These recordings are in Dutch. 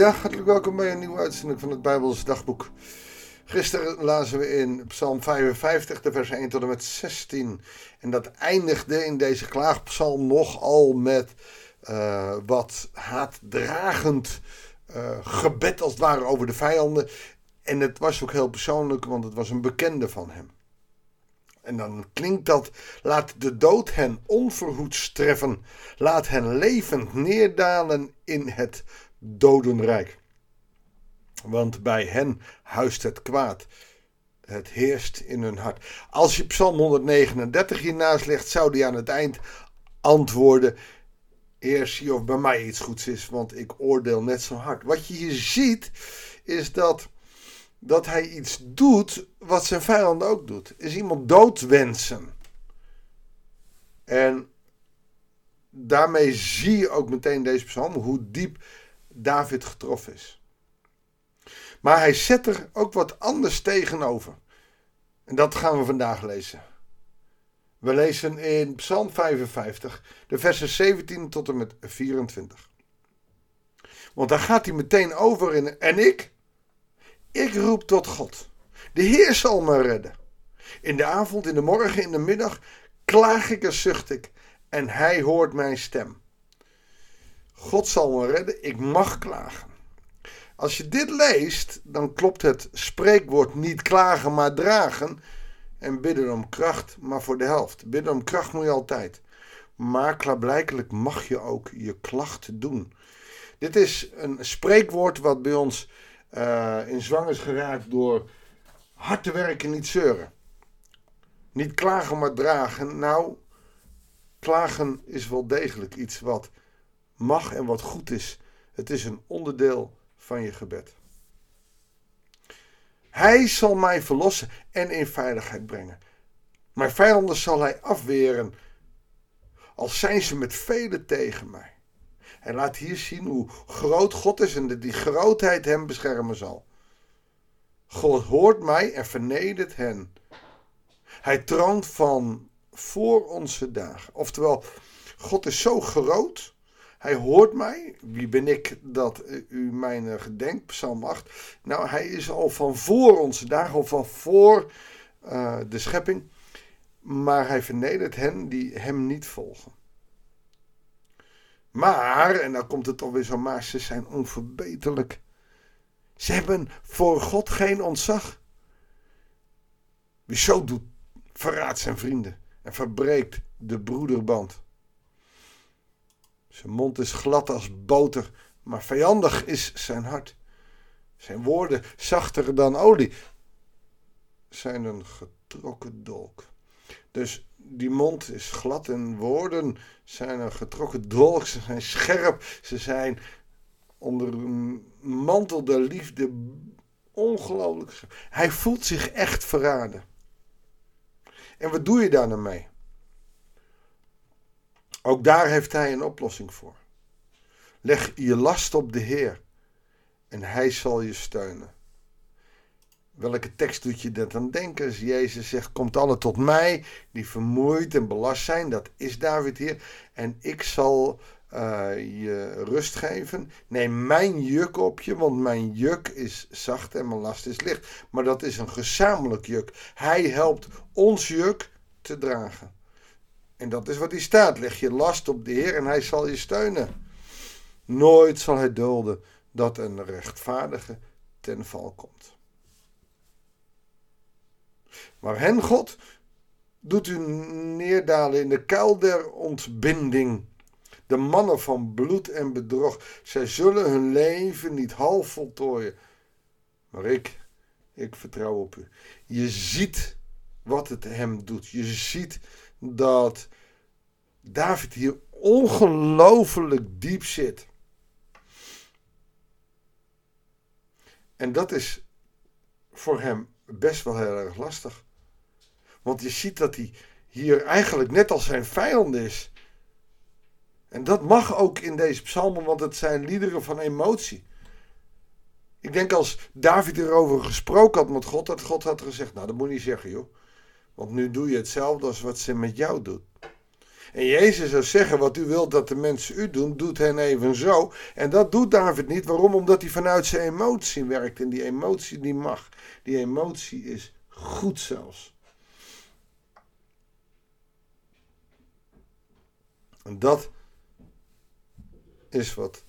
Goeiedag, hartelijk welkom bij een nieuwe uitzending van het Bijbels Dagboek. Gisteren lazen we in Psalm 55, de vers 1 tot en met 16. En dat eindigde in deze klaagpsalm nogal met uh, wat haatdragend uh, gebed als het ware over de vijanden. En het was ook heel persoonlijk, want het was een bekende van hem. En dan klinkt dat: laat de dood hen onverhoeds treffen, laat hen levend neerdalen in het dodenrijk. Want bij hen huist het kwaad. Het heerst in hun hart. Als je Psalm 139 hiernaast legt, zou die aan het eind antwoorden: Heer, zie of bij mij iets goeds is, want ik oordeel net zo hard. Wat je hier ziet, is dat, dat hij iets doet wat zijn vijand ook doet. Is iemand doodwensen. En daarmee zie je ook meteen deze psalm hoe diep David getroffen is. Maar hij zet er ook wat anders tegenover. En dat gaan we vandaag lezen. We lezen in Psalm 55, de versen 17 tot en met 24. Want daar gaat hij meteen over in. En ik? Ik roep tot God. De Heer zal me redden. In de avond, in de morgen, in de middag klaag ik en zucht ik. En hij hoort mijn stem. God zal me redden, ik mag klagen. Als je dit leest, dan klopt het spreekwoord niet klagen, maar dragen. En bidden om kracht, maar voor de helft. Bidden om kracht moet je altijd. Maar klaarblijkelijk mag je ook je klacht doen. Dit is een spreekwoord wat bij ons uh, in zwang is geraakt door hard te werken, niet zeuren. Niet klagen, maar dragen. Nou, klagen is wel degelijk iets wat mag en wat goed is. Het is een onderdeel van je gebed. Hij zal mij verlossen en in veiligheid brengen. Mijn vijanden zal hij afweren, al zijn ze met velen tegen mij. Hij laat hier zien hoe groot God is en dat die grootheid hem beschermen zal. God hoort mij en vernedert hen. Hij troont van voor onze dagen. Oftewel, God is zo groot hij hoort mij. Wie ben ik dat u mijn eh, gedenkt? Psalm 8. Nou, hij is al van voor onze dagen, al van voor uh, de schepping. Maar hij vernedert hen die hem niet volgen. Maar, en dan komt het toch weer zo, maar ze zijn onverbeterlijk. Ze hebben voor God geen ontzag. Wie zo doet, verraadt zijn vrienden en verbreekt de broederband. Zijn mond is glad als boter, maar vijandig is zijn hart. Zijn woorden zachter dan olie zijn een getrokken dolk. Dus die mond is glad en woorden zijn een getrokken dolk. Ze zijn scherp, ze zijn onder een mantel der liefde ongelooflijk. Hij voelt zich echt verraden. En wat doe je daar nou mee? Ook daar heeft hij een oplossing voor. Leg je last op de Heer en hij zal je steunen. Welke tekst doet je dat aan denken? Als Jezus zegt: Komt alle tot mij die vermoeid en belast zijn. Dat is David hier. En ik zal uh, je rust geven. Neem mijn juk op je, want mijn juk is zacht en mijn last is licht. Maar dat is een gezamenlijk juk. Hij helpt ons juk te dragen. En dat is wat hier staat. Leg je last op de Heer en hij zal je steunen. Nooit zal hij dulden dat een rechtvaardige ten val komt. Maar hen, God, doet u neerdalen in de kuil der ontbinding. De mannen van bloed en bedrog, zij zullen hun leven niet half voltooien. Maar ik, ik vertrouw op u. Je ziet wat het hem doet. Je ziet dat David hier ongelooflijk diep zit. En dat is voor hem best wel heel erg lastig. Want je ziet dat hij hier eigenlijk net als zijn vijand is. En dat mag ook in deze psalmen, want het zijn liederen van emotie. Ik denk als David erover gesproken had met God, dat God had gezegd: Nou, dat moet je niet zeggen, joh. Want nu doe je hetzelfde als wat ze met jou doet. En Jezus zou zeggen, wat u wilt dat de mensen u doen, doet hen even zo. En dat doet David niet. Waarom? Omdat hij vanuit zijn emotie werkt. En die emotie die mag. Die emotie is goed zelfs. En dat is wat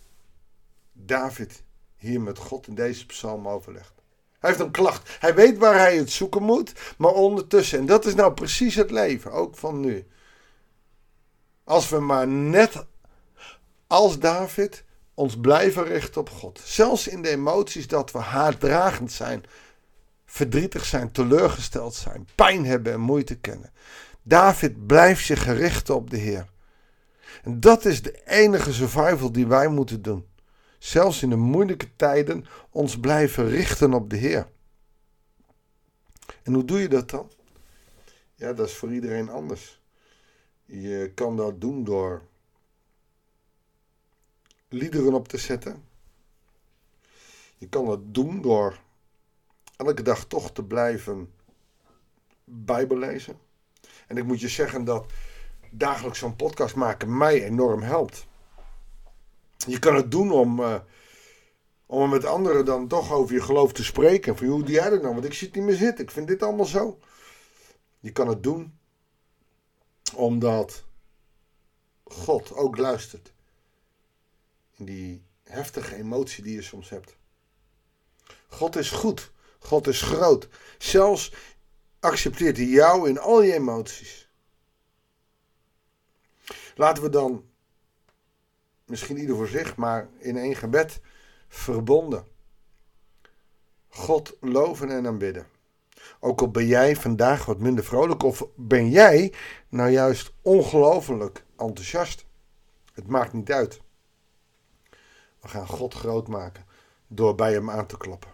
David hier met God in deze psalm overlegt. Hij heeft een klacht. Hij weet waar hij het zoeken moet, maar ondertussen. En dat is nou precies het leven, ook van nu. Als we maar net als David ons blijven richten op God. Zelfs in de emoties dat we haatdragend zijn, verdrietig zijn, teleurgesteld zijn, pijn hebben en moeite kennen. David blijft zich gericht op de Heer. En dat is de enige survival die wij moeten doen. Zelfs in de moeilijke tijden ons blijven richten op de Heer. En hoe doe je dat dan? Ja, dat is voor iedereen anders. Je kan dat doen door liederen op te zetten. Je kan dat doen door elke dag toch te blijven Bijbel lezen. En ik moet je zeggen dat dagelijks zo'n podcast maken mij enorm helpt. Je kan het doen om, uh, om met anderen dan toch over je geloof te spreken. Van hoe doe jij dat nou? Want ik zit niet meer zitten. Ik vind dit allemaal zo. Je kan het doen omdat God ook luistert. In die heftige emotie die je soms hebt. God is goed. God is groot. Zelfs accepteert hij jou in al je emoties. Laten we dan, misschien ieder voor zich, maar in één gebed verbonden. God loven en aanbidden. Ook al ben jij vandaag wat minder vrolijk of ben jij nou juist ongelooflijk enthousiast. Het maakt niet uit. We gaan God groot maken door bij hem aan te kloppen.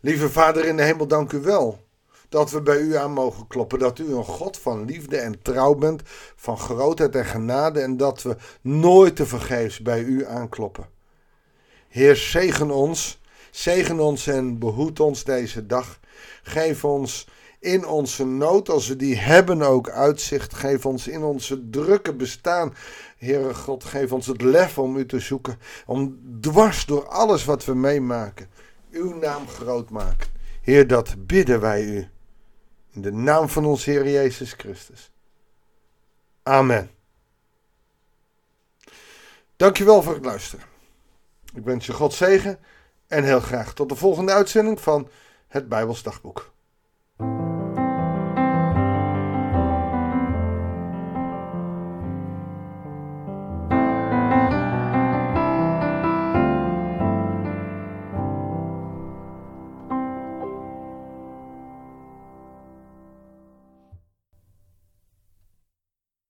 Lieve Vader in de hemel, dank u wel dat we bij u aan mogen kloppen. Dat u een God van liefde en trouw bent, van grootheid en genade en dat we nooit te vergeefs bij u aankloppen. Heer, zegen ons, zegen ons en behoed ons deze dag. Geef ons in onze nood, als we die hebben, ook uitzicht. Geef ons in onze drukke bestaan, Heere God, geef ons het lef om u te zoeken. Om dwars door alles wat we meemaken, uw naam groot maken. Heer, dat bidden wij u. In de naam van ons Heer Jezus Christus. Amen. Dankjewel voor het luisteren. Ik wens je God zegen en heel graag tot de volgende uitzending van het Bijbels Dagboek.